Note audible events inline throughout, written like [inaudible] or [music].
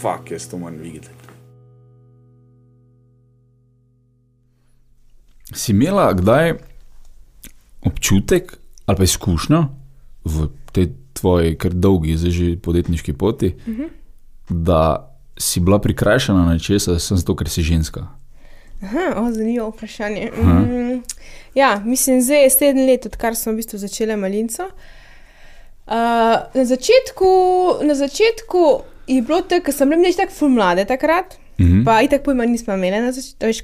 fuck, jaz to moram videti. Si imela kdaj občutek ali pa izkušnjo v tej tvoji kar dolgi, zdaj že podjetniški poti, uh -huh. da si bila prikrajšana na česa, sem zato, ker si ženska? Aha, zanimivo vprašanje. Mm, ja, mislim, da je sedem let, odkar sem v bistvu začela malinco. Uh, na, začetku, na začetku je bilo tako, ker sem bila nekaj tako mlade takrat. Mm -hmm. Pa itak pojma nismo imeli, veš,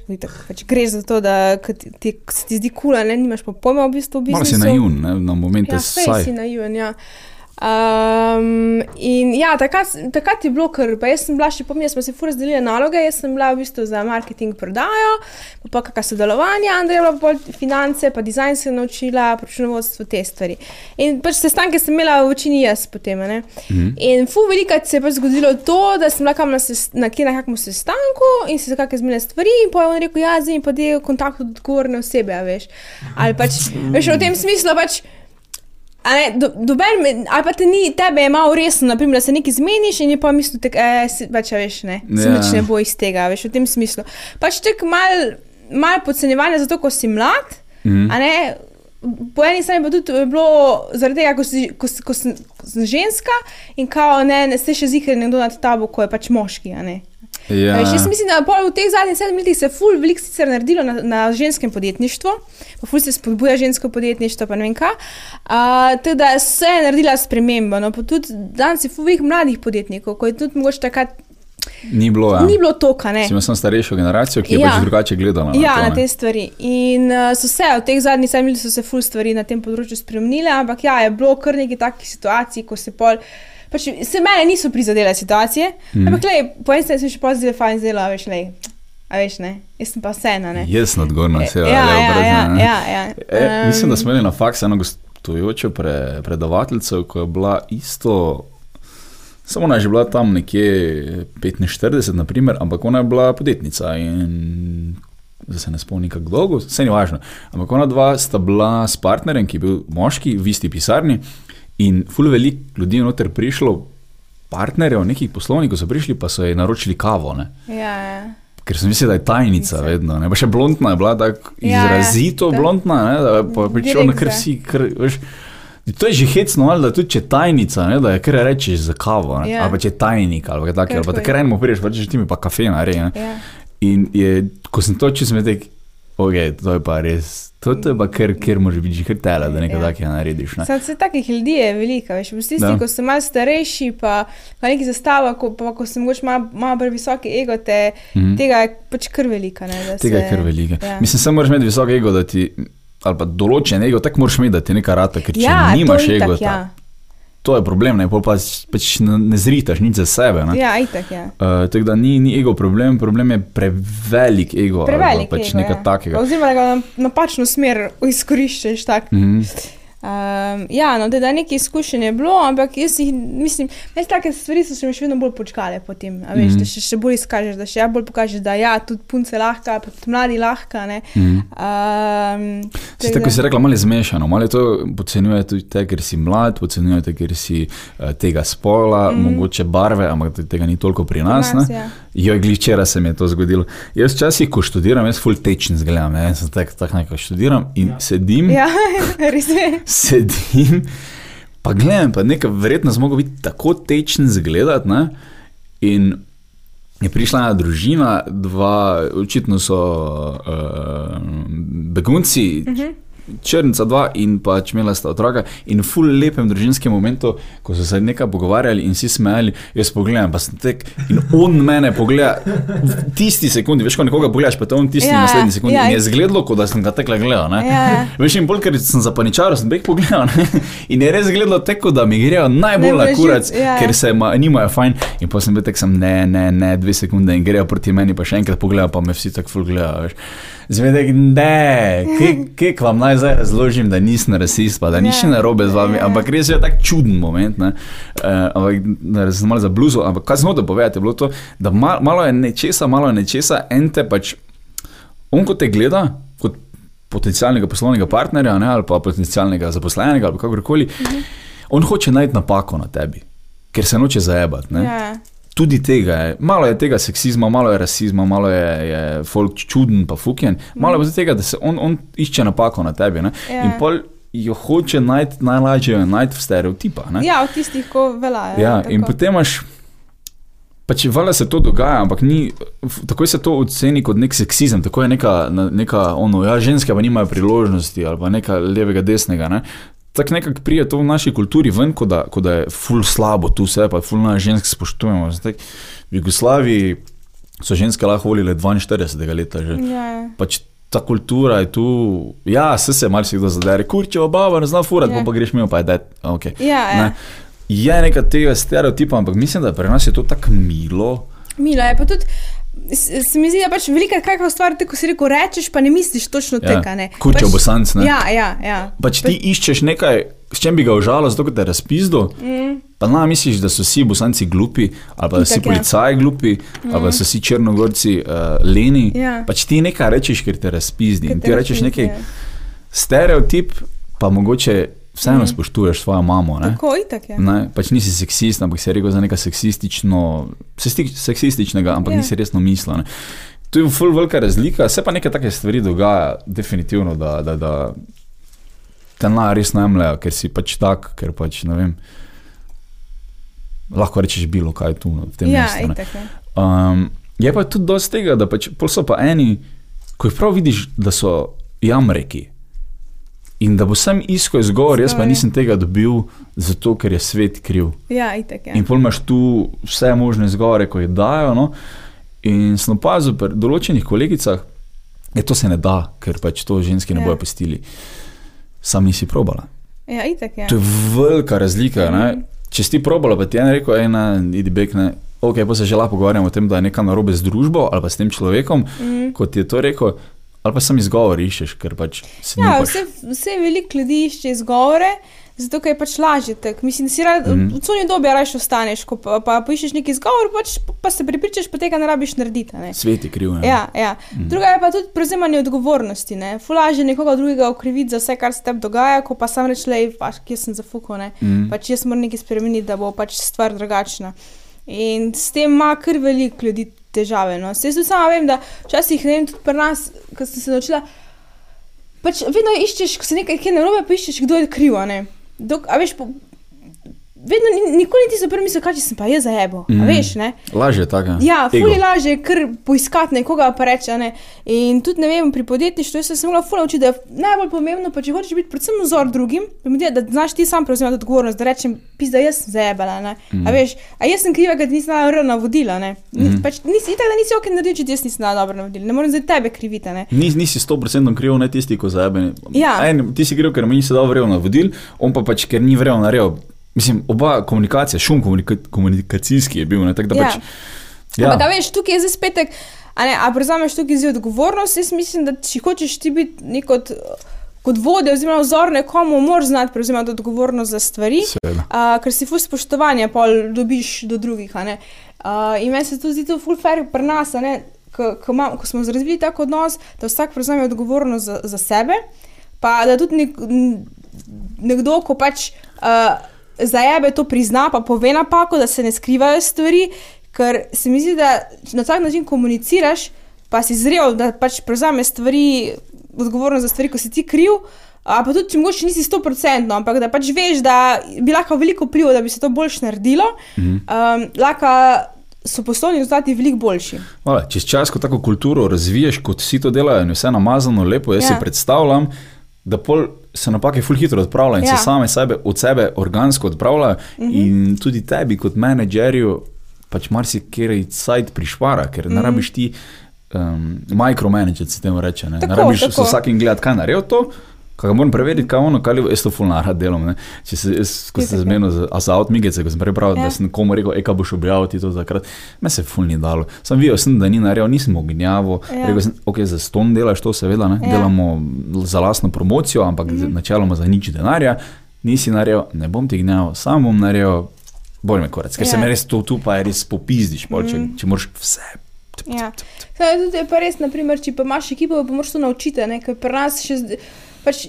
pač greš za to, da ti, se ti zdi kul, cool, nimaš pa pojma v bistvu. Malo si naivn, ne, na momente ja, saj. si naivn, ja. Um, in ja, takrat, takrat je bilo, ker jaz sem bila še pomembna, smo si fu razdelili naloge, jaz sem bila v bistvu za marketing prodajo, pa pa kakšno sodelovanje, Andrej bila bolj finance, pa dizajn se je naučila, računovodstvo te stvari. In pač sestanke sem imela v večini jaz potem. Mm -hmm. In fu veliko se je pač zgodilo to, da sem bila kam na, ses, na, na kakšnem sestanku in se kakšne zmene stvari in pa je on rekel, ja, zdaj mi pa del kontakt od odgovorne osebe, veš. Ali pač, veš, v tem smislu pač. Ne, do, dober, ali pa te ni, tebe je malo resno, naprimer, da se nekaj zmeniš in je pa misliš, da eh, pač, veš, ne, se ja. ne bo iz tega, veš, v tem smislu. Pač tako malo mal podcenjevanje, zato ko si mlad. Mm. Po eni strani pa tudi bilo zaradi tega, ko si, ko, ko si ženska in kao ne, ne se še zikri nekdo nad tabo, ko je pač moški. Ja. Veš, jaz mislim, da v teh zadnjih sedmih letih se ful veliko sicer naredilo na, na ženskem podjetništvu, pa ful se spodbuja žensko podjetništvo, pa ne vem kaj. Uh, teda se je naredila sprememba. No, pa tudi danes je ful veliko mladih podjetnikov, ko je tudi mogoče takrat. Ni bilo, ja. Ni bilo toka. Imel sem starejšo generacijo, ki je ja. pač drugače gledala. Ja, na, to, na te stvari. In uh, so se v teh zadnjih sedmih letih se ful stvari na tem področju spremenile, ampak ja, je bilo kar nekaj takih situacij, ko se pol. Pač se meni niso prizadele situacije, mm. ampak lej, po strani sem še pozitivno fajn zelo, veš, lej. A veš, ne, jaz sem pa vseeno. Jaz vse je ja, ja, ja, ja, ja, ja. E, um, mislim, da smo imeli na faksu eno gostujočo pre, predavateljico, ko je bila isto. Samo ona je bila tam nekje 45, naprimer, ampak ona je bila podjetnica in zdaj se ne spomnim, kako dolgo, vse ni važno. Ampak ona dva sta bila s partnerjem, ki je bil moški v isti pisarni. In fulj veliko ljudi je noter prišlo, partnerjev, nekih poslovnikov so prišli, pa so ji naročili kavo. Ja, ja. Ker sem mislil, da je tajnica vedno. Ne? Pa še blondna je bila tako ja, ja. izrazito ja, blondna, ne? da je prišel na kar si. Kr, veš, To je že hecno, ali da tudi če tajnica, ne, da je kar rečeš za kavo, yeah. ali pa če tajnik, ali pa tako, ali pa tako rečeš, prideš, pa če ti mi pa kafe naredi. Yeah. In je, ko sem to sem rekel, ok, to je pa res. To je pa kar, kjer može biti že krtela, da nekaj ja. takega narediš. Ne? Sad, takih ljudi je veliko, veš, tisti, da. ko so malo starejši, pa, pa neki zastava, ko, pa, ko sem mogoče malo, malo previsoki ego, te, mm -hmm. tega je pač kar velika. Ne, tega se, je kar velika. Ja. Mislim, samo moraš imeti visok ego, da ti, ali pa določen ego, tako moraš imeti, da ti nekaj rata, ker če ja, nimaš ego, tak, ja to je problem, ne, pa pač ne zritaš nič za sebe. Ne. Ja, itak, ja. Uh, tako da ni, ni ego problem, problem je prevelik ego. Prevelik pač ego, ja. takega. Oziroma, da ga napačno smer izkoriščaš. Mm -hmm. Um, ja, no, da je nekaj izkušenj je bilo, ampak jaz jih, mislim, da take stvari so se mi še vedno bolj počkale potem. Mm -hmm. Da še, še bolj izkažeš, da še ja bolj pokažeš, da ja, tudi punce lahka, tudi mladi lahka. Mm -hmm. um, si tako si rekla, malo je zmešano, malo to podcenjuje tudi te, ker si mlad, podcenjuje te, ker si uh, tega spola, mm -hmm. mogoče barve, ampak tega ni toliko pri nas. Pri nas ja. Jo, gličera se mi je to zgodilo. Jaz včasih, ko študiram, jaz full tečen zgledam, jaz sem tako tak nekaj študiram in ja. sedim. Ja, [laughs] res je sedim, pa gledam, pa nekaj verjetno zmogo biti tako tečen zgledat. Ne? In je prišla ena družina, dva, očitno so uh, begunci. Uh mhm. -huh črnca dva in pač imela sta otroka. In ful lepem družinskem momentu, ko so se nekaj pogovarjali in si smejali, jaz pogledam, pa sem tek in on mene pogleda v tisti sekundi, veš, ko nekoga pogledaš, pa te on tisti ja, naslednji sekundi. Ja. In je zgledalo, kot da sem ga tekla gledal. Ja. Veš, in bolj, ker sem zapaničal, sem bek pogledal. Ne? In je res zgledalo tako, da mi grejo najbolj na kurac, ja. ker se ma, nimajo fajn. In potem sem bil tek, sem ne, ne, ne, dve sekunde in grejo proti meni, pa še enkrat pogledajo, pa me vsi tako ful gledajo. Zvedek, ne, kaj [laughs] vam naj zdaj razložim, da nisem rasist, pa da ni še na robe z vami, ampak res je tak čuden moment. Uh, ampak, da sem malo za bluzo, ampak kaj smo da povedati, je bilo to, da mal, malo je nečesa, malo je nečesa, en te pač, on ko te gleda, kot potencialnega poslovnega partnerja ne, ali pa potencialnega zaposlenega ali kakorkoli, mhm. on hoče najti napako na tebi, ker se noče zajebati. Yeah. Tudi tega je. Malo je tega seksizma, malo je rasizma, malo je, je folk čuden, pa fuken. Malo je tudi tega, da se on, on išče napako na tebi. ne. Ja. In pol jo hoče najti, najlažje jo najti v stereotipah. ne. Ja, od tistih, ko veljajo. Ja, tako. in potem imaš. Pač valjda se to dogaja, ampak ni, takoj se to oceni kot nek seksizem, tako je neka, neka ono, ja, ženske pa nimajo priložnosti ali pa nekaj levega, desnega. Ne? Tako nekako prije to v naši kulturi ven, kot da, kot da je ful slabo tu vse, pa ful na žensk spoštujemo. Zdaj, v Jugoslaviji so ženske lahko volile 42. leta že. Ja, ja. Pač ta kultura je tu, ja, se se marsikdo zadere, kurčeva baba, ne zna furati, Ja. yeah. pa greš mimo, pa je dead. Okay. Ja, ja. Ne. Je nekaj tega stereotipa, ampak mislim, da pri nas je to tako milo. Milo je pa tudi. Se mi zdi, da pač velika kakšna stvar, tako si rekel, rečeš, pa ne misliš točno Ja. tega. ne. Kurčev Pač- bosanc, ne. Ja, ja, ja. Pač ti iščeš nekaj, s čim bi ga užalil, zato te je razpizdo. Mm. Pa na misliš, da so vsi bosanci glupi, ali pa da Itak, ja. policaji glupi, mm. ali pa da so vsi črnogorci uh, leni. Ja. Pač ti nekaj rečeš, ker te razpizdi. Ker te ti rečeš razpizdi, neki ja. stereotip, pa mogoče vseeno mm. spoštuješ svojo mamo. Ne? Tako, itak je. Ne, pač nisi seksist, ampak si rekel za nekaj seksistično, seksističnega, ampak Ja. yeah. nisi resno mislil. Ne. To je ful velika razlika, se pa nekaj take stvari dogaja, definitivno, da, da, da te na res najemljajo, ker si pač tak, ker pač ne vem. Lahko rečeš bilo kaj tu no, v tem Ja, mestu. itak je. Um, je pa tudi dosti tega, da pač, so pa eni, ko jih prav vidiš, da so jamreki. In da bo sem iskal izgovor, jaz pa ja. nisem tega dobil, zato ker je svet kriv. Ja, itak je. In pol imaš tu vse možne izgovore, ko jih dajo. No? In sem opazil pri določenih kolegicah, da to se ne da, ker pač to ženski ne Ja. bojo pustili. Sam nisi probala. Ja, itak je. To je velika razlika. Ne? Če si ti probala, pa ti je en rekel, ena, idi bek, ne. Ok, pa se že lahko pogovarjamo o tem, da je nekaj narobe z družbo ali pa s tem človekom, mm. kot je to rekel, ali pa sam izgovor iščeš, ker pač se Ja, ne vse, vse veliko ljudi išče izgovore, zato ker je pač lažje. Tak. Mislim, da si rad, mm. v cuni dobi raje ostaneš, ko pa, pa poiščeš neki izgovor, pač, pa se pripričaš, pa tega ne rabiš narediti. a Ne? Svet je kriv. ne. Ja, ja. Mhm. Druga je pa tudi prevzemanje odgovornosti. ne. Fulaže nekoga drugega okriviti za vse, kar se tebi dogaja, ko pa sam rečeš, pač, kje sem zafukal. Ne. Mhm. Pač jaz moram nekaj spremeniti, da bo pač stvar drugačna. In s tem ima kar veliko ljudi težave. No. Saj Jaz tudi sama vem, da včasih, ne vem, tudi pri nas, ko sem se naučila, pač vedno iščeš, ko se nekaj kaj narobe, pa iščeš, kdo je kriv. a ne. Dok, a veš, po, vedno, ni- nikoli ti se prvi misli, kaj sem pa jaz zajebo. Mm. Mhm. Veš, ne? Lažje je tako. Ja, Ego. fuli lažje je kar poiskati nekoga, pa reči. a Ne? In tudi ne vem, pri podjetništvu sem se mogla fula učiti, da je najbolj pomembno, pa če hočeš biti predvsem vzor drugim, dela- da znaš ti sam prevzemati odgovornost, da rečem, pis, da jaz sem zajebala. Ne? Mhm. A veš, a jaz sem kriva, ker ti nisem dala navodila. Ne? Ni, Mhm. pač, nisi, itak, da nisi ok naredil, če ti jaz nisem dala dobro navodila. Ne morem za tebe kriviti. Ne? Nis, nisi 100% kriv, ne tisti, ko zajebe. Ja. En, ti si kriv, ker mi nisi dal vrel navodil, on pa pač, ker ni vrel naredil. Mislim, oba komunikacija, šum komunika, komunikacijski je bil. Ne, tako da Ja. pač, Ja. Ampak, a veš, tukaj je zdaj spet, a, ne, a prevzameš tukaj zdaj odgovornost. Jaz mislim, da če hočeš ti biti nek od. Kot vodja, oziroma vzor nekomu, moraš znati prevzemati odgovornost za stvari, uh, ker si ful spoštovanja, pol dobiš do drugih. a in meni se to zdi to ful fair pri nas, a ko, ko, smo razvili tak odnos, da vsak prevzame odgovornost za, za sebe, pa da tudi nek, nekdo, ko pač uh, zajebe, to prizna, pa pove napako, da se ne skrivajo stvari, ker se mi zdi, da na tak način komuniciraš, pa si zrel, da pač prevzameš stvari, odgovornost za stvari, ko si ti kriv. A pa tudi, če mogoče nisi 100%, ampak da pač veš, da bi lahko veliko vplival, da bi se to boljš naredilo, Mhm. um, lahko so poslovni rezultati veliko boljši. Hvala. Čez čas, ko tako kulturo razviješ, kot vsi to delajo, in vse namazano, lepo, jaz ja. Ja. si predstavljam, da pol se napake ful hitro odpravljajo in ja. Se same sebe, od sebe organsko odpravljajo. Mm -hmm. In tudi tebi, kot menedžerju, pač marsikaj sajt prišpara, ker mm -hmm. ne rabiš ti. Um, Micromanager se temu reče. Ne, Tako, ne rabiš tako. vsakim gledati, kaj naredil to. Kaj moram preveriti, kaj ono, kaj je jaz to fulno rad delam. Ne. Če se, jaz, ko sem se tako. zmenil za, a za outmigece, ko sem prebral, ja. Ja. da sem komu rekel, e, kaj boš objavil ti to takrat, me se ful ni dalo. Sem videl, sem, da ni naredil, nisem ognjavo. Ja. Ja. Rekel sem, ok, za ston delaš to, seveda, ne. Ja. Ja. delamo za lastno promocijo, ampak mm -hmm. načeloma za nič denarja. Nisi naredil, ne bom ti gnjav, sam bom naredil, bolj me korec, ker ja. se Ja. me res to tu pa je res popizdiš, pol, če, Mhm. če moraš vse. Ja. Saj, tudi je pa res, naprimer, če pa imaš ekipo, pa moraš to naučiti. ne, Ker pri nas še zdaj, pač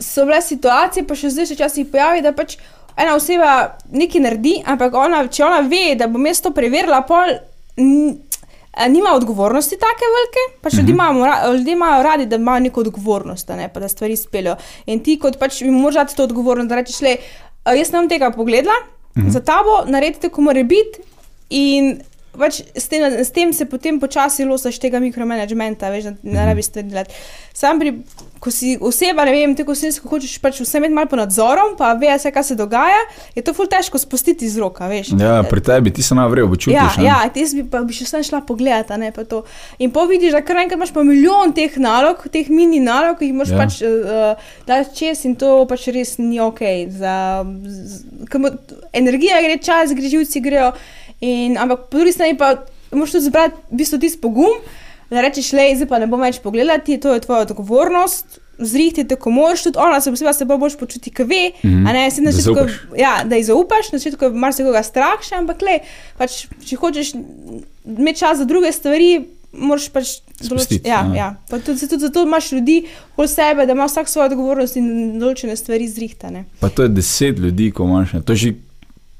so bile situacije, pa še zdaj se včasih pojavi, da pač ena oseba nekaj naredi, ampak ona, če ona ve, da bom jaz to preverila, pol. Nima odgovornosti tako velike, pač ljudje, imamo, ra- ljudje imajo radi, da imajo neko odgovornost, ne, pa da stvari speljejo. In ti, kot pač moraš dati to odgovornost, da rečeš, le, jaz sem tega pogledala, mm -hmm. za tabo, naredite, ko mora biti. In pač s, tem, s tem se potem počasi losaš tega mikromanagementa, veš, da ne rabiš stvari delati. Sam pri, ko si oseba, ne vem, tako si hočeš pač vse imeti malo pod nadzorom, pa ve vse, kaj se dogaja, je to ful težko spustiti iz roka, veš. Ja, pri tebi ti se najvrej počutiš. Ja, ne? ja ti bi, pa bi še sem šla pogledat, a ne pa to. In pa vidiš, da kar enkrat imaš pa milijon teh nalog, teh mini nalog, ki jih moraš Ja. pač uh, dati čez in to pač res ni ok. Za, z, ker mo- energija gre, čas gre, živci grejo. In, ampak po drugi strani pa moraš tudi zbrati v bistvu tisti pogum, da rečeš, le, zdaj pa ne bom več pogledati, to je tvoja odgovornost. Zrihti te, ko moraš, tudi ona se posebej se bolj boš počuti, ki ve, mm Mhm. -hmm. a ne, si na Da začetku, ja, da ji zaupaš, na začetku je marsikoga strah še, ampak le, pač, če hočeš imeti čas za druge stvari, moraš pač Spustiti, ja, ja. ja. Pa tudi, tudi zato imaš ljudi okoli sebe, da ima vsak svojo odgovornost in določene stvari zrihtane. Pa to je deset ljudi, ko imaš. To je že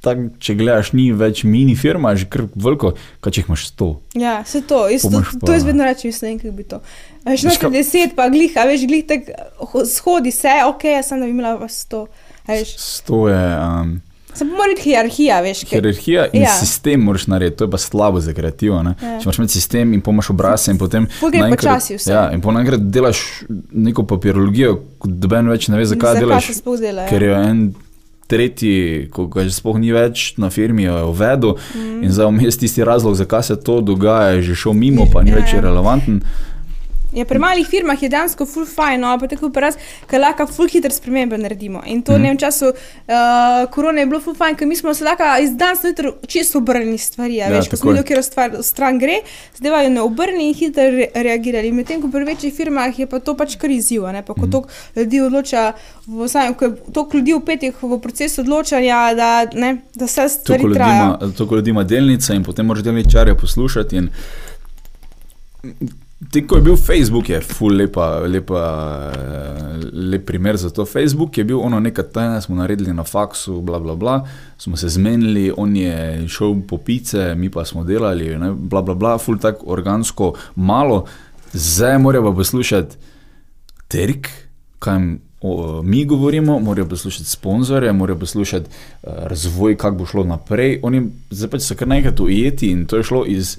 tak, če gledaš, ni več mini firma, je že kar veliko, kaj če jih imaš sto. Ja, se to, jaz, to, Pomaž to pa- jaz vedno rečem, jaz ne vem, kako bi to. Veš, noč kaj- deset, pa glih, a veš, glih tak ho- shodi se, ok, jaz sem da bi imela pa sto. A Veš, Sto je um, sem pa mora biti hierarhija, veš, ker, hierarhija in ja. Sistem moraš narediti, to je pa slabo za kreativo. Ja. Če imaš imeti sistem in pomaš obrazce in potem. Naenkrat- počasi vse. Ja, in potem naenkrat delaš neko papirologijo, ko doben več ne ve, zakaj delaš. se sploh dela. Ker Ja. je en tretji, ko ga že sploh ni več na firmi, jo je uvedel mm. in za vmes tisti razlog, zakaj se to dogaja, je že šel mimo, pa ni Ja, več relevanten. Ja, pri malih firmah je dejansko full fajn, no, pa tako raz, ker lahko full hitro spremembe naredimo. In to mm. v času uh, korone je bilo full fajn, ker mi smo se lahko iz danes na jutro čisto obrnili stvari. Ja, veš, ko smo videli, kjer stvar stran gre, zdaj jo ne obrnili in hitro re reagirali. Medtem ko pri večjih firmah je pa to pač kar izziv, ne, pa ko mm. toliko ljudi odloča, v, samem, ko je toliko ljudi vpetih v proces odločanja, da, ne, da vse stvari trajajo. toliko ljudi ima delnice in potem moraš delničarje poslušati. In... Ti, ko je bil Facebook, je ful lepa, lepa, lep primer za to. Facebook je bil ono nekaj tajnega, smo naredili na faksu, bla, bla, bla, smo se zmenili, on je šel po pice, mi pa smo delali, ne, bla, bla, bla, ful tako organsko malo. Zdaj morajo pa poslušati Terik, kaj jim o, mi govorimo, morajo poslušati sponzorje, morajo poslušati uh, razvoj, kako bo šlo naprej. Oni zdaj pač so kar nekaj ujeti in to je šlo iz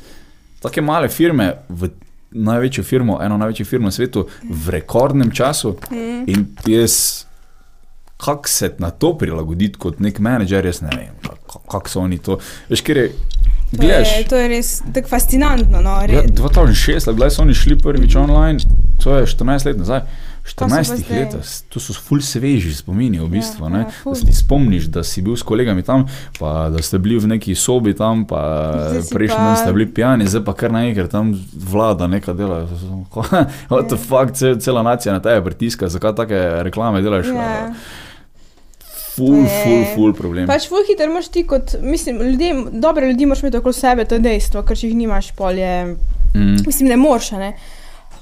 take male firme v največjo firmo, eno največjo firmo na svetu v rekordnem času. Mm. In jaz, kako se na to prilagoditi kot nek menedžer, jaz ne vem, kako kak so oni to. Veš, ker je, To gledaš. je, to je res tako fascinantno. No, Ja, re, 2006, kdaj so oni šli prvič online, to je 14 let nazaj. Pa 14 zdaj? let, to so ful sveži spomini v bistvu. Ja, ja, da se ti spomniš, da si bil s kolegami tam, pa da ste bili v neki sobi tam, pa prejšnji dan ste bili pijani, zdaj pa kar naenkrat tam vlada neka dela. [laughs] What the Ja. fuck, cel, cela nacija na tebe pritiska, zakaj take reklame delaš? ja. Ful, ful, ful problem. Pač ful hitro imaš ti kot, mislim, ljudje, dobre ljudi moraš imeti okoli sebe, to je dejstvo, ker če jih nimaš, pol je, Mm. mislim, ne moreš, ne.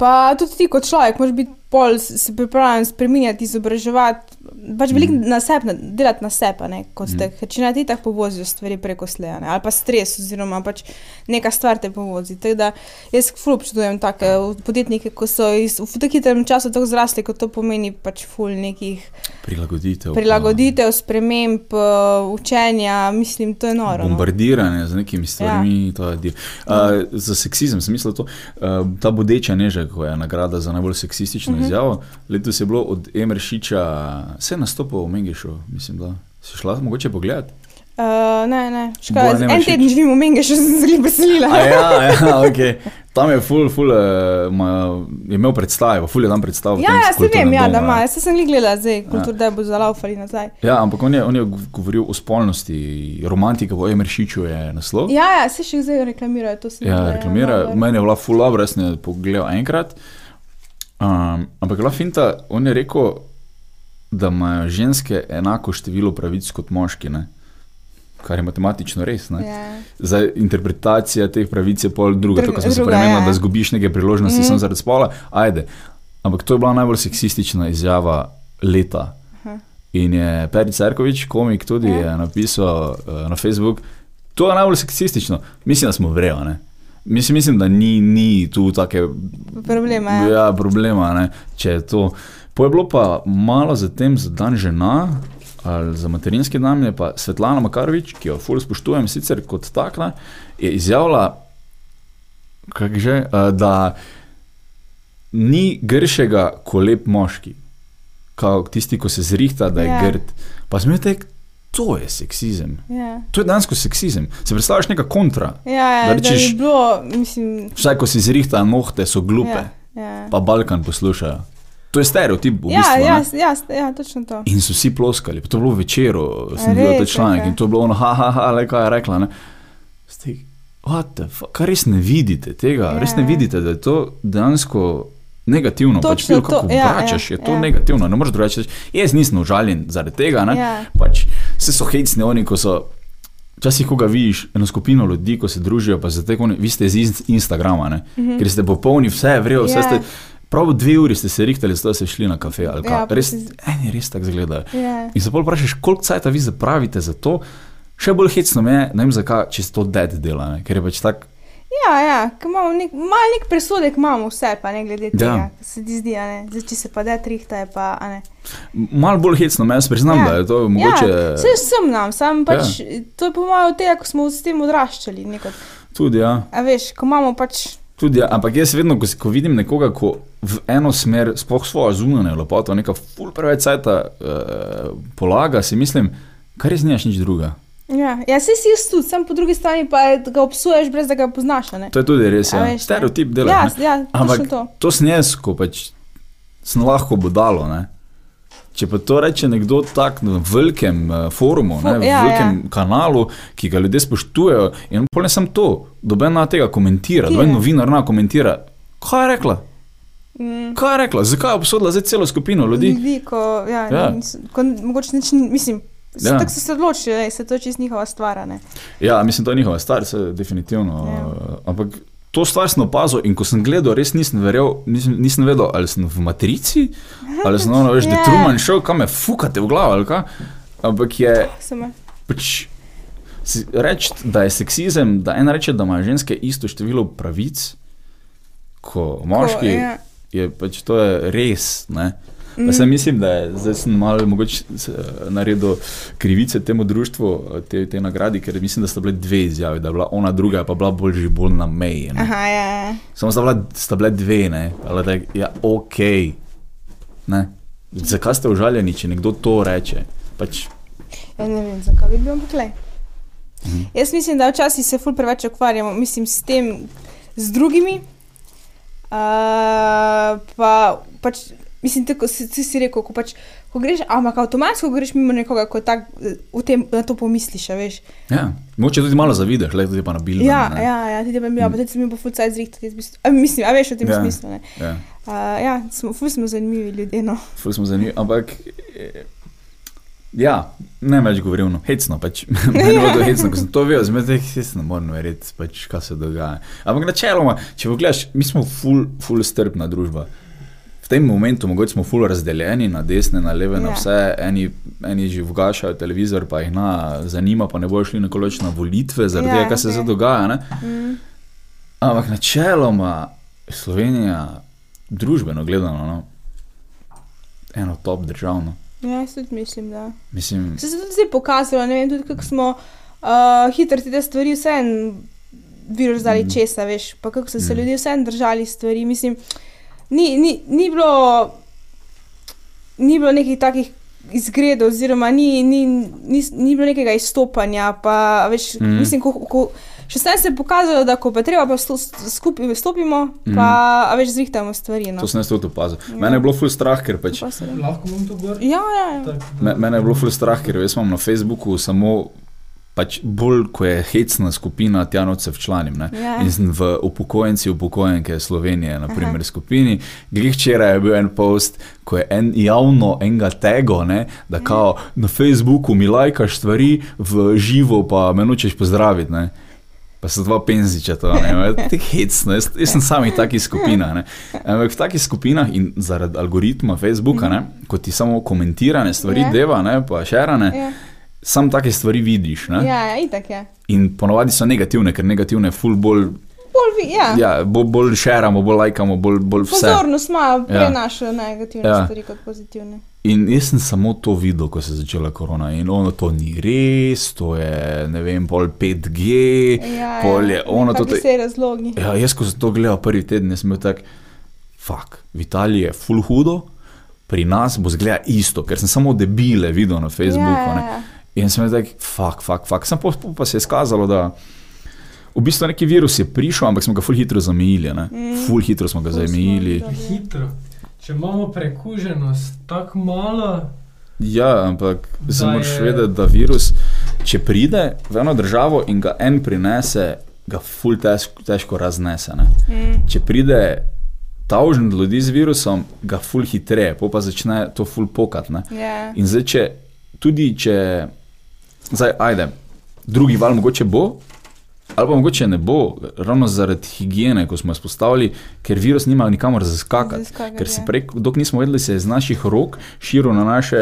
Pa tudi ti kot človek, moraš biti pol, se pripravljen spremenjati, izobraževati, pač veliko na sebe, na- delati na sebe, ne, kot Mhm. te, ker če ne ti tako povozijo stvari preko sleja, ne, ali pa stres, oziroma pač neka stvar te povozi. Tako da jaz ful občudujem take podjetnike, ko so iz, v tako hitrem času tako zrasli, kot to pomeni pač ful nekih Prilagoditev. pa- prilagoditev, sprememb, eh, učenja, mislim, to je noro. No. Bombardiranje z nekimi stvarmi, ja. to. Uh, za seksizem sem mislil, to, uh, ta bodeča neža, ko je nagrada za najbolj seksistično Mhm. -huh. izjavo. Letos je bilo od Emršiča, vse nastopil v Mengišu, mislim, da si šla mogoče pogledat. Uh, ne, ne, Bojan škoda. En teden živim v Menge, še [laughs] sem se zelo veselila. Ja, ja, [laughs] okay. Tam je ful, ful, uh, ma, je imel predstavo, ful je tam predstavil. v Ja, ja, se vem, ja, domu, da ima. ja. Jaz sem jih gledala zdaj, kultur, da bo zalaufali nazaj. Ja, ampak on je, on je govoril o spolnosti, romantika v Emršiču je naslov. Ja, ja, se še zdaj reklamirajo, to se Ja, reklamira. Meni je bila dobro, jaz sem jo pogledal enkrat. Um, ampak je bila finta, on je rekel, da imajo ženske enako število pravic kot moški. Ne? Kar je matematično res. Ne? Ja. Za interpretacijo teh pravic je pol druga. Drug- Tako sem se premenila, ja. da zgubiš neke priložnosti Mhm. mm. samo zaradi spola. Ajde. Ampak to je bila najbolj seksistična izjava leta. Aha. In je Peri Cerkovič, komik, tudi Ja. je napisal uh, na Facebook, to je najbolj seksistično. Mislim, da smo. Ne? Mislim, mislim, da ni, ni tu take Problema je. ja, problema, ne, če je to. Po je bilo pa malo zatem za dan žena ali za materinski dan, je pa Svetlana Makarovič, ki jo ful spoštujem sicer kot takna, je izjavila, kak že, eh, da ni gršega kot lep moški, kao tisti, ko se zrihta, da je Ja. grd. Pa smetek, to je seksizem. Ja. To je dejansko seksizem. Se predstavljaš neka kontra. Ja, ja, Da da, rečeš- bi bilo, mislim, Vsaj, ko si zrihta, nohte so glupe, ja, ja. pa Balkan poslušajo. To je stereotip, v Ja, bistvu. ne. ja, ja, ja, točno to. In so vsi ploskali. To je bilo večer, sem videl ta članek in to je bilo ono, ha, ha, ha, le kaj je rekla. Ne? Ste, what the fuck, kaj res ne vidite tega? Ja. Res ne vidite, da je to dejansko negativno. Pač Točno bilo, kako to, ja, obračaš, ja, je to ja. negativno. Ne moreš drugače reči. Jaz nisem užaljen zaradi tega. Ne? Ja. Pač vse so hecni oni, ko so. Včasih, ko ga vidiš, eno skupino ljudi, ko se družijo, pa te, oni, vi ste iz Inst- Instagrama, mm -hmm. ker ste popolni, vse je vrejo, vse Mhm. Ja. ste. Prav dve uri ste se rihtali, zato ste šli na kafe. ali kaj. Ja, pa res, si- eni res tako izgledajo. Ja. In se bolj vprašaš, koliko cajt vi zapravite za to. Še bolj hecno me je, ne vem zakaj, če to dead dela, ne? ker je pač tako. Ja, ja, imamo nek, malo nek presodek, imamo vse, pa ne glede tega, Ja. ja. se ti zdi. Zdaj, če se pa da trihta, je pa, ne. Malo bolj hecno me, jaz priznam, Ja. da je to mogoče Ja, vse sem nam, sam pač, ja. to je po mojem od tega, ko smo s tem odraščali, nekot. tudi. Ja. A veš, ko imamo pač, Tudi, ja, ampak jaz vedno, ko, ko vidim nekoga, ko v eno smer, sploh svojo zunanjo lepoto, neka ful preveč cajta uh, polaga, si mislim, kar res nimaš nič druga. ja, ja se si jaz tudi, sam po drugi strani pa ga obsuješ, brez da ga poznaš, a ne. To je tudi res, A ja. veš, ne. stereotip dela. Ja, ja, Ampak to. to sem jaz, ko pač sem lahko budalo. Ne? Če pa to reče nekdo tak na velikem uh, forumu, ne, v ja, velikem ja. kanalu, ki ga ljudje spoštujejo, in pol ne sem to, doben na tega komentira, doben novinar na komentira. Kaj je rekla? Mm. Kaj je rekla? Zakaj je obsodila zdaj celo skupino ljudi? Ljudi, ko, ja, Ja. ja. ko mogoče nič, ni- mislim, Ja. tako so se odločili, da se to čist njihova stvar, ne. Ja, mislim, to je njihova stvar, se definitivno. Ja. Uh, ampak to stvar sem opazil in ko sem gledal, res nisem verjel, nisem, nisem vedel, ali sem v matrici, ali sem ono, veš, da je Ja. Truman šel, kam me fukate v glavo, ali kaj. Ampak je Samo. pač. Reči, da je seksizem, da ena reče, da ima ženske isto število pravic kot moški, Ko, ja. Je pač to je res. Ne? Mm. Jaz mm. mislim, da je, zdaj sem malo mogoče s- naredil krivice temu društvu, te, te nagradi, ker mislim, da sta bile dve izjave, da je bila ona druga, pa bila bolj že bolj na meji. ne. Aha, ja, ja. Samo sta, bila, sta bile dve, ne, ali da je ja, ok. Ne. Zakaj ste užaljeni, če nekdo to reče? Pač, Ja, ne vem, zakaj bi bil ampak le. Mhm. Jaz mislim, da včasih se ful preveč ukvarjamo, mislim, s tem, z drugimi. Uh, pa, pač, mislim, tako si, si, rekel, ko, pač, ko greš, ampak avtomatsko greš mimo nekoga, ko tak, tem, na to pomisliš, veš. ja, mogoče tudi malo zavidaš, le tudi pa na bildu. Ja, ja, ja, tudi bi bil, pa tudi sem bil po ful cajt zrihtati, bi mislim, a veš v tem Ja. ja. smislu, ne. ja. Uh, ja, smo, ful smo zanimivi ljudje, no. Ful smo zanimivi, ampak. eh, Ja, ne več govorim, hecno. Pač. [laughs] Meni je bilo hecno, ko sem to videl, zdaj res ne morem verjeti, pač, kaj se dogaja. Ampak načeloma, če pogledaš, mi smo ful, ful strpna družba. V tem momentu mogoče smo ful razdeljeni na desne, na leve, ja. na Ja. vse. Eni, eni že vgašajo televizor, pa jih na, zanima, pa ne bojo šli nekoloč na volitve, zaradi Ja, tega, kaj se zdaj dogaja. Ne? Mm. Ampak načeloma Slovenija, družbeno gledano, no, eno top državno. Ja, jaz tudi mislim, da. Mislim, Se je tudi zdaj pokazalo, ne vem, tudi kako smo uh, hitro te stvari vseeno virusali Mhm. mm. česa, veš, pa kako so se mm. ljudje vseeno držali stvari. Mislim, ni, ni, ni bilo, ni bilo nekih takih izgredov, oziroma ni, ni, ni, ni bilo nekega izstopanja. Pa, veš, mm. mislim, ko, ko, še zdaj se je pokazalo, da ko pa treba, pa skupaj stopimo, pa a veš, zrihtamo stvari. No. to sem jaz tudi opazil. Ja. Mene je bilo ful strah, ker pač. Lahko bom to gor. Ja, ja, ja. Tak, Me, mene je bilo ful strah, ker jaz imam na Facebooku samo. Pač bolj, ko je hecna skupina, tja noč se včlanim. ne. Ja. In sem v upokojenci, upokojenke Slovenije, naprimer, skupini. Glih včeraj je bil en post, ko je en javno enega tego, ne, da kao na Facebooku mi lajkaš stvari, v živo pa me nočeš pozdraviti. Ne. Pa so dva penziča, to je tako hecno. Jaz, jaz sem samih takih skupinah. ne. Ampak v takih skupinah in zaradi algoritma Facebooka, ne, ko ti samo komentirane stvari Ja. deva, ne, pa šerane, Ja, sam take stvari vidiš. Ne. ja, ja itak je. In ponovadi so negativne, ker negativne ful bolj, Bolj, vi, ja. ja, bolj, bolj šeramo, bolj lajkamo, bolj, bolj vse. Pozornost ima Ja. prenaša negativne Ja. ja. stvari kot pozitivne. In jaz sem samo to videl, ko se je začela korona. In ono to ni res, to je ne vem, pol 5G, Ja, pol je ono to. Vse razlogi. Ja, jaz, ko sem to gledal prvi teden, sem bil tak, fuck, v Italiji je full hudo, pri nas bo zgleda isto, ker sem samo debile videl na Facebooku. Ja, ne. ja, ja. In sem bil tak, fuck, fuck, fuck. Sem pa, pa se je skazalo, da v bistvu neki virus je prišel, ampak smo ga full hitro zamejili. Mm. Full hitro smo ga Ful zamejili. Hitro. Če imamo prekuženost tako malo, Ja, ampak Da moraš je- vedeti, da virus, če pride v eno državo in ga en prinese, ga ful težko, težko raznese. Ne? Mm. Če pride tavžen ljudi z virusom, ga ful hitreje, pa začne to ful pokat. Ne? Ja. In zdaj, če tudi če, zdaj, ajde, drugi val mogoče bo. Ali pa mogoče ne bo, ravno zaradi higiene, ko smo jo spostavili, ker virus nima nikamor zaskakati. Zaskakati, Ker se prej, dok nismo vedeli, se je iz naših rok širil na naše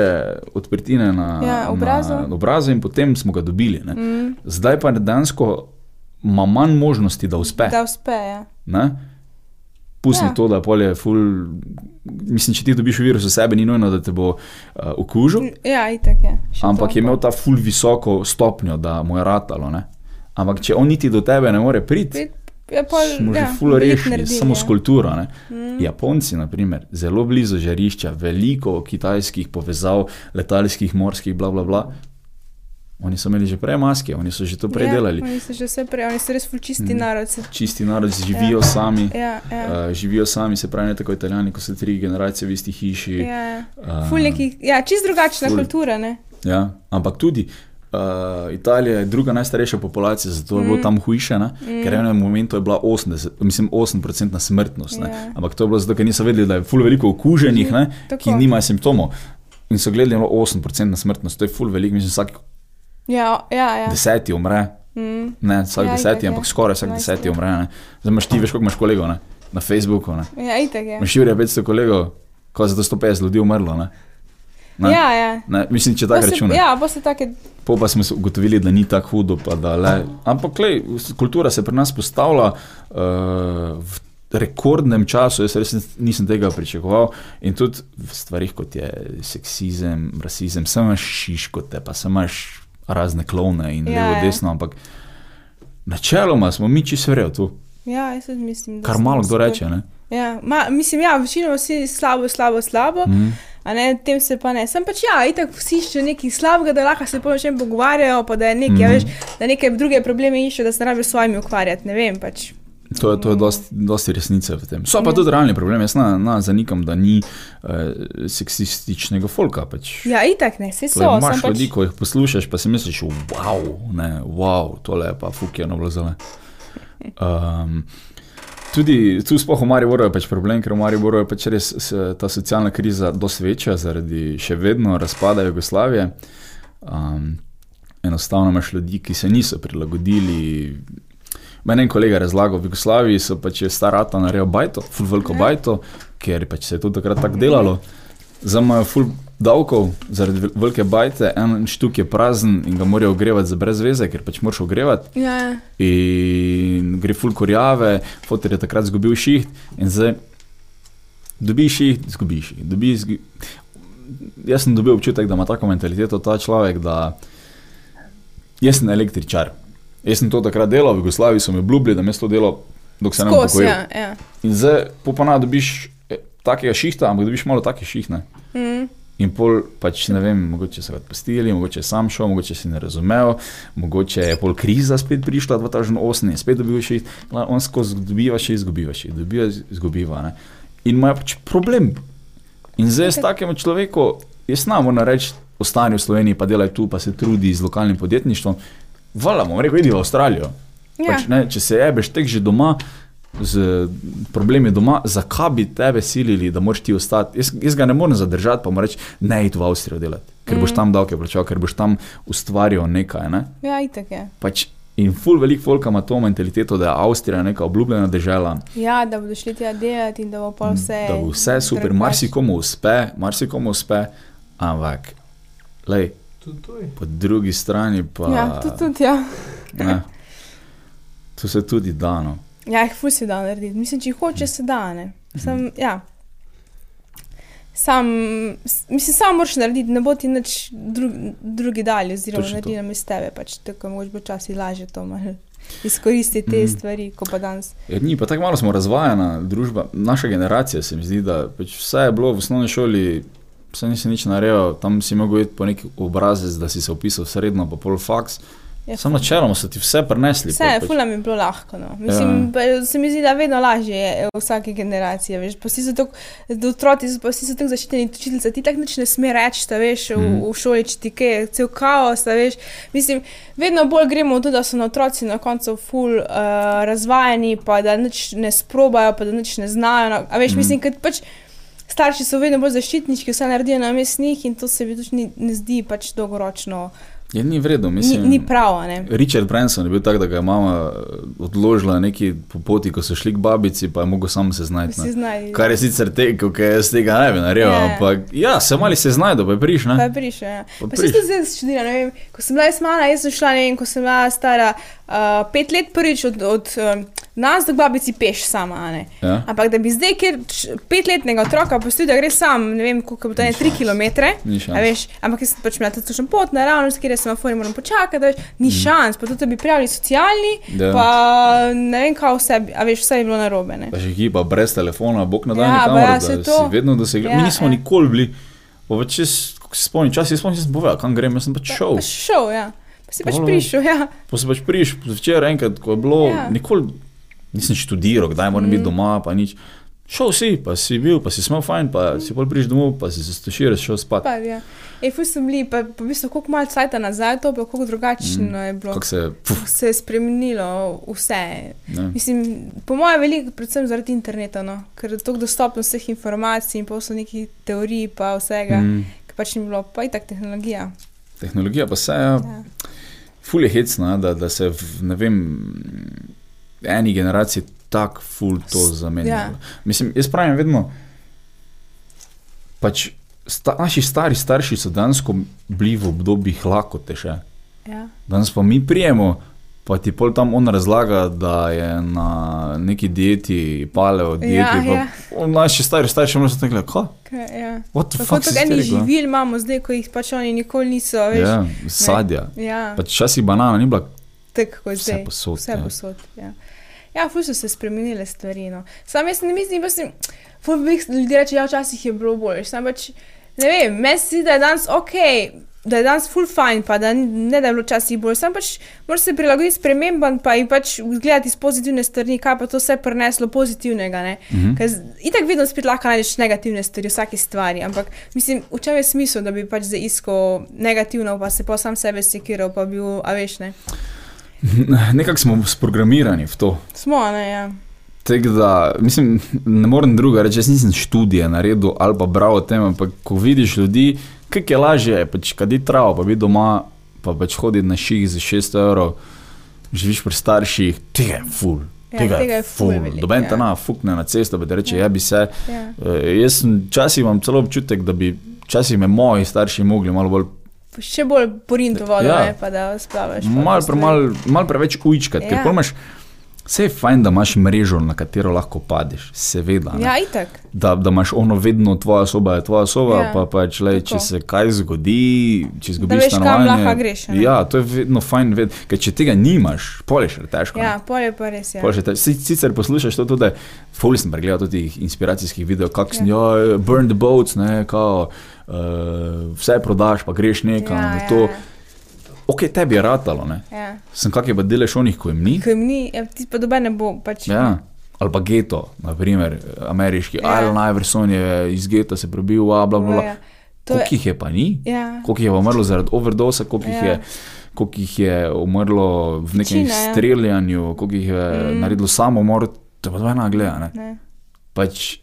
odprtine, na, Ja, obraze. na obraze in potem smo ga dobili. Ne. Mm. Zdaj pa dejansko ima manj možnosti, da uspe. Da uspe. Ja. Ne? Pusti Ja. to, da pol je ful. Mislim, če ti dobiš virus v sebi, ni nujno, da te bo uh, okužil, ja, itak je. Še ampak je imel ta ful visoko stopnjo, da mu je ratalo. Ne? Ampak če on niti do tebe ne more priti, pol, smo že ja, ful veliko rešili, samo ja. s kulturo. Ne? Mm. Japonci, na primer, zelo blizu žarišča, veliko kitajskih povezav, letalskih, morskih, bla, bla, bla. Oni so imeli že prej maske, oni so že to prej ja, delali. Oni so že vse prej, oni so res čisti Mm. narod. Se, Čisti narod živijo sami. ja, ja. Uh, živijo sami, se pravi, ne tako italijani, ko so tri generacije v isti hiši. ja. Uh, Ful neki, ja, čist drugačna ful. kultura, ne? ja, ampak tudi uh, Italija je druga najstarejša populacija, zato je bilo Mm. tam hujše, ne? ker v enem momentu je bila 80, mislim, 8% smrtnost. Ne? Ja. Ampak to je bilo zato, ker niso vedeli, da je ful veliko okuženih, ne? Tako. ki nimajo simptomov. In so gledali, da je bilo 8% smrtnost, to je ful veliko, mislim, vsak Ja, ja, ja. deseti umre. Mm. Ne, vsak Ja, ja, itak deseti, je. ampak skoraj vsak Enajst deseti umre. Ne? Zdaj imaš ti, veš, koliko imaš kolegov ne? na Facebooku. Ne? Ja, itak je. Imaš Jurija 500 kolegov, ko je za to 150 ljudi umrlo. Ne? Ne? Ja, ja. Ne, mislim, če tako računaš. Ja, bo se take. Po pa smo ugotovili, da ni tako hudo. pa Da, le, ampak lej, kultura se pri nas postavlja uh, v rekordnem času, jaz res nisem tega pričakoval. In tudi v stvarih, kot je seksizem, rasizem, sem imaš šiškote, pa imaš razne klone in Ja, levo, ja. desno, ampak načeloma smo mi čisto verjeli tu, Ja, jaz mislim, da. kar malo kdo reče. Ne? Ja, ma, mislim, ja, večinoma vsi slabo, slabo, slabo. Mm. A ne, tem se pa ne. Sem pač ja, itak vsi iščejo nekaj slabega, da lahko se po čem pogovarjajo, pa da je nekaj, Mhm. mm. veš, da neke druge probleme iščejo, da se ne rabijo s svojimi ukvarjati. Ne vem, pač. To je, to je dosti, dosti resnice v tem. So pa tudi realni problemi. Jaz na, na zanikam, da ni uh, seksističnega folka. Pač. Ja, itak ne, To so. imaš pač, ljudi, ko jih poslušaš, pa si misliš, wow, ne, wow, tole je pa fukjeno bilo zelo. Um, [laughs] tudi tu sploh v Mariboru je pač problem, ker v Mariboru je pač res se, ta socialna kriza dosti večja zaradi še vedno razpada Jugoslavije. Um, enostavno imaš ljudi, ki se niso prilagodili. Meni je en kolega razlagal, v Jugoslaviji so pač je star rata naredil bajto, ful veliko Ja. bajto, ker pač se je to takrat tako delalo. Zdaj imajo ful davkov zaradi vel- velike bajte, en štuk je prazen in ga morajo ogrevati za brez veze, ker pač moraš ogrevati. Ja, ja. In gre ful korjave, fotor je takrat izgubil šiht in zdaj dobiš šiht, izgubiš šiht. Dobi, izgu... Jaz sem dobil občutek, da ima tako mentaliteto ta človek, da jaz sem električar. Jaz sem to takrat delal, v Jugoslaviji so mi obljubili, da me to delo, dok se ne bom Skos, pokojil. ja, ja. In zdaj popana dobiš eh, takega šihta, ampak dobiš malo takih šihne. Mm. In pol pač ne vem, mogoče so ga odpustili, mogoče je sam šel, mogoče si ne razumel, mogoče je pol kriza spet prišla 2008 in spet dobil še, on skozi dobiva še, izgubiva še, dobiva, izgubiva. Ne? In ima pač problem. In zdaj s takim človekom, jaz znam moram reči, ostani v Sloveniji, pa delaj tu, pa se trudi z lokalnim podjetništvom. Vala, bom rekel, idi v Avstralijo. Ja. Pač, ne, če se jebeš tek že doma, z problemi doma, zakaj bi tebe silili, da moraš ti ostati? Jaz, jaz ga ne morem zadržati, pa mu reči, ne id v Avstrijo delati, ker mm. boš Mm. tam davke plačal, ker boš tam ustvarjal nekaj. Ne? ja, itak je. Pač In ful velik folk ima to mentaliteto, da je Avstrija neka obljubljena država, Ja, da bodo šli tja delati in da bo pa vse. da bo vse super, marsikomu uspe, marsikomu uspe, ampak, lej, Tudi to je. po drugi strani pa. Ja, tudi, tudi ja. Ne, to se tudi da. Ja, jih ful se da narediti. Mislim, če jih hoče, se da. Ne. Sam, ja. Sam, mislim, sam moraš narediti, ne bo ti nič dru, drugi dalje, oziroma naredi namesto tebe, pač tako mogoče bo časi lažje to malo izkoristiti te Mhm. mm. stvari, ko pa danes. Ja, ni, pa tako malo smo razvajena družba, naša generacija se mi zdi, da pač vse je bilo v osnovni šoli, vse nisi nič naredil, tam si mogel iti po neki obrazec, da si se upisal v srednjo, pa pol faks. Ja, Sam načeloma so ti vse prenesli. Vse, pač. fula mi je bilo lahko. No. Mislim, ja. se mi zdi, da vedno lažje je v vsaki generaciji. Veš, pa vsi so tako, otroci so pa vsi so tako zaščiteni, učiteljica ti tako nič ne sme reči, da veš, v, Mhm. v šoli, če ti kaj, cel kaos, da veš. Mislim, vedno bolj gremo v to, da so na otroci na koncu ful uh, razvajeni, pa da nič ne sprobajo, pa da nič ne znajo. No. A veš, Mhm. mislim, ker pač. Starši so vedno bolj zaščitniški, vse naredijo na mestnih in to se mi tudi ni, ne zdi pač dolgoročno. Je ni vredno, Ni, mislim. ni prav, a ne. Richard Branson je bil tak, da ga je mama eh, odložila neki po poti, ko so šli k babici, pa je mogel sam se znajti. Vsi ne. znajo. Kar je sicer tekel, ker jaz tega ne bi naredil, Ja. ampak ja, se mali se znajde, pa je priš, Pa ne? je prišel. Ja. Pa Pa priš. se zdaj študira, ne vem. Ko sem bila jaz mala, jaz sem šla, ne vem, ko sem bila stara uh, pet let prvič od, od um, nas do k babici peš sama, ne. Ja? Ampak da bi zdaj, ker petletnega otroka pustil, da gre sam, ne vem, koliko bo to je, tri kilometre. Veš, ampak jaz pač imela tudi pot, naravno, kjer sem afori moram počakati, da veš, ni šans, pa tudi da bi prijavili socialni. Ja. pa ne vem, kaj vse, a veš, vse je bilo narobe. Ne. Pa še hipa brez telefona, bog na dan, Ja, ja, pa ja, kamor, saj da to. si vedno dosegel. Ja, Mi nismo ja. nikoli bili, pa več ko se spomnim, čas, jaz spomnim, jaz sem povedal, kam grem, jaz sem pač šel. Pa šel, ja. Pa si pač Polo- prišel, ja. Pa se pač priš, včeraj enkrat, ko je bilo, Ja. ja. nikoli nisem študiral, kdaj moram mm. biti doma, pa nič. Šel si, pa si bil, pa si smel fajn, pa si pol priš domov, pa si se stoširal, šel spat. Pa, ja. Ej, ful sem bili, pa po bistvu koliko malo cajta nazaj, to pa koliko drugačno mm. je bilo. Kako se, puf, Se je spremenilo vse. ne. Mislim, po mojem, veliko, predvsem zaradi interneta, no? ker je tako dostopno vseh informacij in pa so neki teorij, pa vsega, mm. Ki pač ni bilo, pa i tak tehnologija. tehnologija pa se je, Ja. ful je hecna, da, da se v, ne vem, eni generaciji tako ful to zamenja. Ja. Mislim, jaz pravim vedno, pač sta, naši stari starši so dansko bili v obdobjih lakote še. Ja. Danes pa mi prijemo, pa ti pol tam on razlaga, da je na neki dieti, paleo dieti. Ja, ja. pa on Naši stari starši imajo tako rekli, kaj? Kaj, ja. What the Tako ti eni rekel, a?" živil imamo zdaj, ko jih pač oni nikoli niso, veš. Ja, sadja. Ja, Pač časih banana ni bila tako kot vse zdaj. posod. Vse ja. posod. Ja, ja ful so se spremenile stvari. No. Sam jaz ne mislim, da veliko ljudi reče, ja, včasih je bilo bolje. Sam pač, ne vem, meni se zdi, da je danes ok. Da je danes full fine, pa da ne da je bilo včasih bolj. Sam pač moraš se prilagoditi spremembam, pa jih pač gledati z pozitivne strani, kaj pa to vse prineslo pozitivnega. Ne? Mhm. Ker itak vedno spet lahko najdeš negativne stvari v vsaki stvari, ampak mislim, v čem je smisel, da bi pač zdaj iskal negativno, pa se pa sam sebe sekiral, pa bil, a veš ne. [laughs] Nekako smo sprogramirani v to. Smo, ne, ja. Tako da, mislim, ne morem druga reči, jaz nisem študije naredil ali pa bral o tem, ampak ko vidiš ljudi, kako je lažje, pač kadi travo, pa biti doma, pa pač hoditi na ših za 600 evrov, živiš pri starših, tega je ful. Ja, tega je ful veliko, Doben ja. te na fukne na cesto, pa ti reče, Ja. ja. bi se. ja. Eh, Jaz sem včasih imam celo občutek, da bi včasih me moji starši mogli malo bolj, Še bolj porinto vodo, Ja. ja. ne, pa da splavaš. malo, pre, malo, malo preveč ujčkati, ja. ker Ja. pol imaš. Vse je fajn, da imaš mrežo, na katero lahko padeš, seveda. ne. Ja, itak. da, da imaš ono vedno, tvoja soba je tvoja soba, Ja, ja, pa pač, lej, če se kaj zgodi, če izgubiš stanovanje. lahko greš, ne? Ja, to je vedno fajn vedeti, ker če tega nimaš, pol je težko. ne. Ja, pol je pa res. Ja. Je. Si- Sicer poslušaš to tudi, ful sem pregledal tudi inspiracijskih videov, sem, ja, burn the boats, ne, kao, uh, vse prodaš, pa greš nekam. ja, Ja, to, ja, ok, tebi je ratalo, ne. ja. Sem kak je pa delež onih, ko jim ni. Ko jim ni, ja, ti pa dobe ne bo. Pač, Ja. Ali pa geto, naprimer, ameriški. Ja. Ja. Allen Iverson je iz geta se prebil, bla, bla, bla. Ja. Koliko jih je pa ni? ja. Koliko je umrlo zaradi overdosa, koliko, ja. Ja. je, koliko jih je umrlo v nekem Večina, ja. streljanju, koliko jih je Mm. naredilo samomor, to pa dva gleda. Ne? Ne. Pač,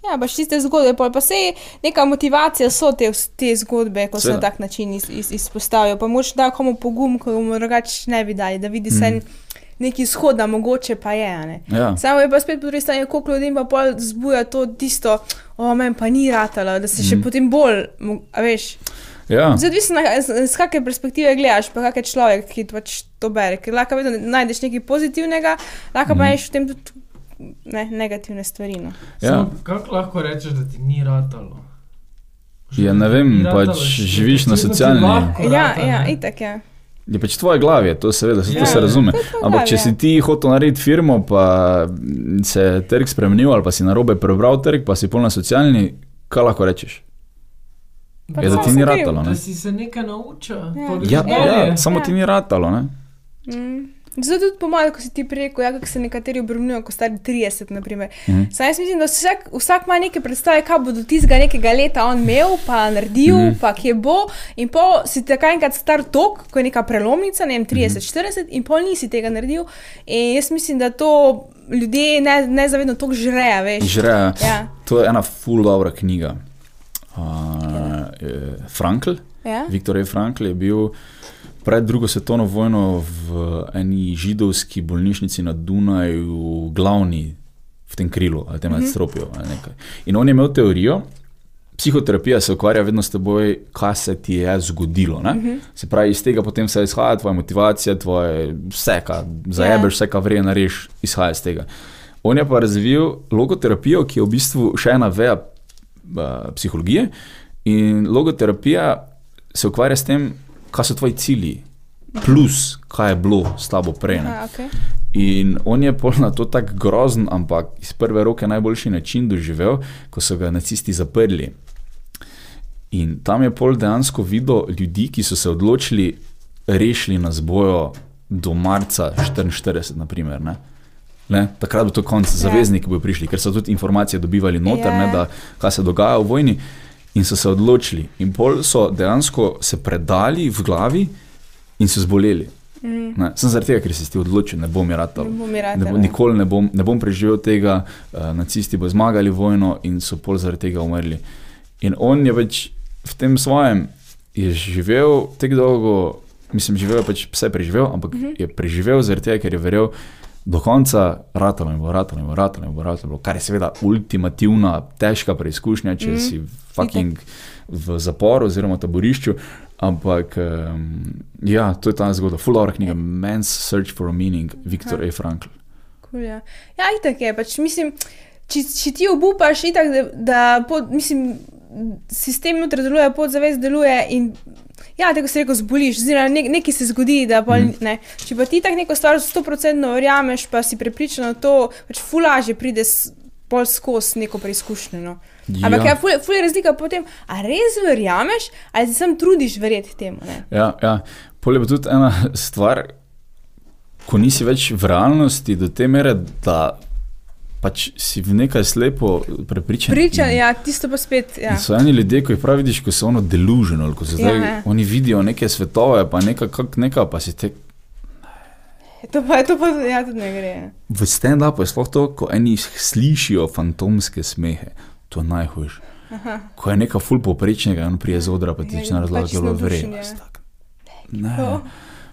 Ja, pač tiste zgodbe, pol pa se neka motivacija so te, te zgodbe, ko se na tak način iz, iz, izpostavijo. Pa moč da komu pogum, ko mu drugače ne bi dali, da vidi se neki izhod, da mogoče pa je. a ne. Ja. Samo je pa spet po drugi strani, koliko ljudi pa pol zbuja to tisto, o meni pa ni ratalo, da se še potem bolj, veš. Ja. Odvisno na- z, z kakšne perspektive gledaš, pa kak je človek, ki pač to bere. Ker lahko vedno najdeš nekaj pozitivnega, lahko pa najdeš v tem tudi ne, negativne stvari. No. Ja. Samo Kako lahko rečeš, da ti ni ratalo? Ja, ne vem, Ni ratalo, pač živiš na socialni- lahko Ja, ja, ne. itak je. Je pač v tvoji glavi, je to seveda, se to Ja, se ja. razume. To Ampak če glavi, si ja. ti hotel narediti firmo, pa se je trg spremenil, ali pa si narobe prebral trg, pa si pol na socialni, kaj lahko rečeš? Pa Je, da samo ti ni ratalo. Da Ne? si se nekaj naučil. Ja. greš Ja, ja, samo Ja. ti ni ratalo. Ne? Mm. Zato tudi pomaga, ko si ti rekel, ja, kako se nekateri obrnujejo, ko stari 30. Naprimer. Mhm. Saj jaz mislim, da vsak, vsak ima neke predstave, kaj bo do tistega nekega leta on imel, pa naredil, mm Mhm. -hmm. pa kje bo. In pa si takrat enkrat star tok, ko je neka prelomnica, ne vem, 30-40, Mhm. in pol nisi tega naredil. In jaz mislim, da to ljudje ne, nezavedno tok žreja, veš. Žre, Ja. to je ena full dobra knjiga. Uh, je Frankl, Ja? Viktor E. Frankl je bil pred drugo svetovno vojno v eni židovski bolnišnici na Dunaju, glavni v tem krilu ali tem nadstropju. ali nekaj. In on je imel teorijo, psihoterapija se ukvarja vedno s teboj, kaj se ti je zgodilo. ne. Se pravi, iz tega potem se izhaja tvoja motivacija, tvoje vse, kar zajebeš, vse, kar vredno narediš, izhaja iz tega. On je pa razvil logoterapijo, ki je v bistvu še ena veja uh, psihologije. In logoterapija se ukvarja s tem, kaj so tvoji cilji, plus kaj je bilo s tabo prej. ne. Aha, okay. In on je pol na to tako grozen, ampak iz prve roke najboljši način doživel, ko so ga nacisti zaprli. In tam je pol dejansko videl ljudi, ki so se odločili, rešili nas bojo do marca 44, naprimer. Ne? Ne? Takrat bo to konc, zavezniki bodo prišli, ker so tudi informacije dobivali noter, Ja. ne, da kaj se dogaja v vojni. In so se odločili. In pol so dejansko se predali v glavi in so zboleli. Mm. Ne, sem zaradi tega, ker si ti odločil, ne bom mi ratal. Ne bom mi Ne, bo- nikoli ne bom, ne bom preživel tega, uh, nacisti bodo zmagali vojno in so pol zaradi tega umrli. In on je pač v tem svojem, je živel tako dolgo, mislim, živel je pač vse preživel, ampak uh -huh. je preživel zaradi tega, ker je verjel do konca, ratalo in bo ratalo in bo ratalo in bo ratalo, kar je seveda ultimativna, težka preizkušnja, če -huh. si fucking v zaporu oziroma taborišču. Ampak um, ja, to je ta zgodba, full hour knjiga, Man's Search for a Meaning, Viktor E. Frankl. Cool, ja, ja itak je. Pač, mislim, če, če ti obupaš, itak, da, da pod, mislim, sistem jutri deluje, podzavest deluje. In, ja, tako se reko, zboliš, oziroma nek, nekaj se zgodi. da Pol, Mhm. ne. Če pa ti tako neko stvar 100% verjameš, pa si prepričan v to, pač fulaže pride pol skozi neko preizkušnjo. No. Ampak ja, ful, ful je razlika potem, a res verjameš, ali se sam trudiš verjeti temu. Ne? Ja, ja. Pol je pa tudi ena stvar, ko nisi več v realnosti do te mere, da pač si v nekaj slepo prepričan. Pričan, ja, tisto pa spet. Ja. In so eni ljudje, ko jih pravi, vidiš, ko so ono deluženi, ko se zdaj, Ja, ja, ja. oni vidijo neke svetove, pa neka, kak, neka pa si te. To pa, to pa ja, tudi ne gre. V stand-upu je sploh to, ko eni slišijo fantomske smehe, to je najhujše. Ko je neka ful poprečnega, on prije z odra, pa ti začne pač razlagati, da je ja. tak. Ne. To.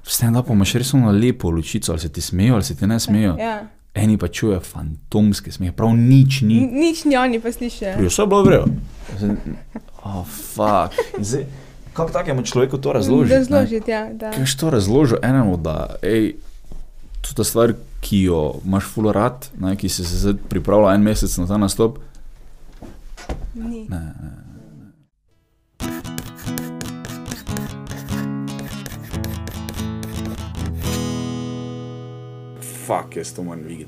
V stand-upu imaš res ono lepo lučico, ali se ti smejijo, ali se ti ne smejijo. Ja. Eni pa čujejo fantomske smehe, prav nič ni. Nič ni oni pa slišijo. Je vse bilo vredno. Oh, fuck. Zdaj, Kako takemu človeku to razložiti? ne? Razložiti, ja. Da. Kaj boš to razložil enemu, da je to ta stvar, ki jo imaš ne, ki si se zdaj pripravlja en mesec na ta nastop? Ni. Ne, ne. fuck jest to man, wie